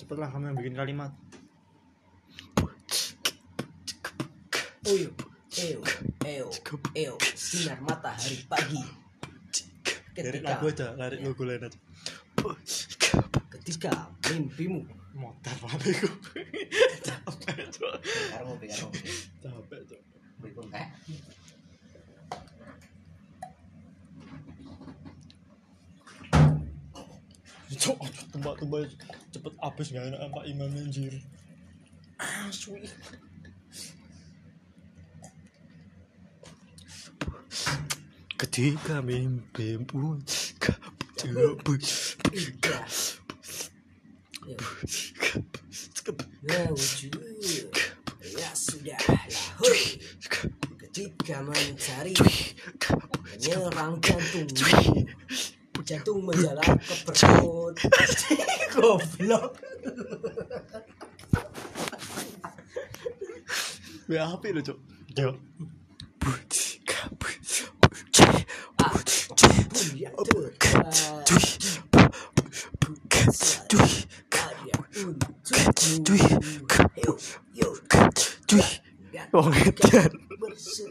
cepetlah kamu yang bikin kalimat. Eo, eo, eo, sinar matahari pagi. Ketika, lagu aja lagu lain aja. Ketika mimpimu. motor lariku capek ngopi, capek cok cepet habis nggak enak pak imam anjir aswi ketika mimpimu kamu Iya. Yo, Ya wujud. Ya sudah. Ketika mencari menyerang jantung. Jantung menjalar ke perut. Goblok. ya apa lo cok cok Ah, ya. Wong edan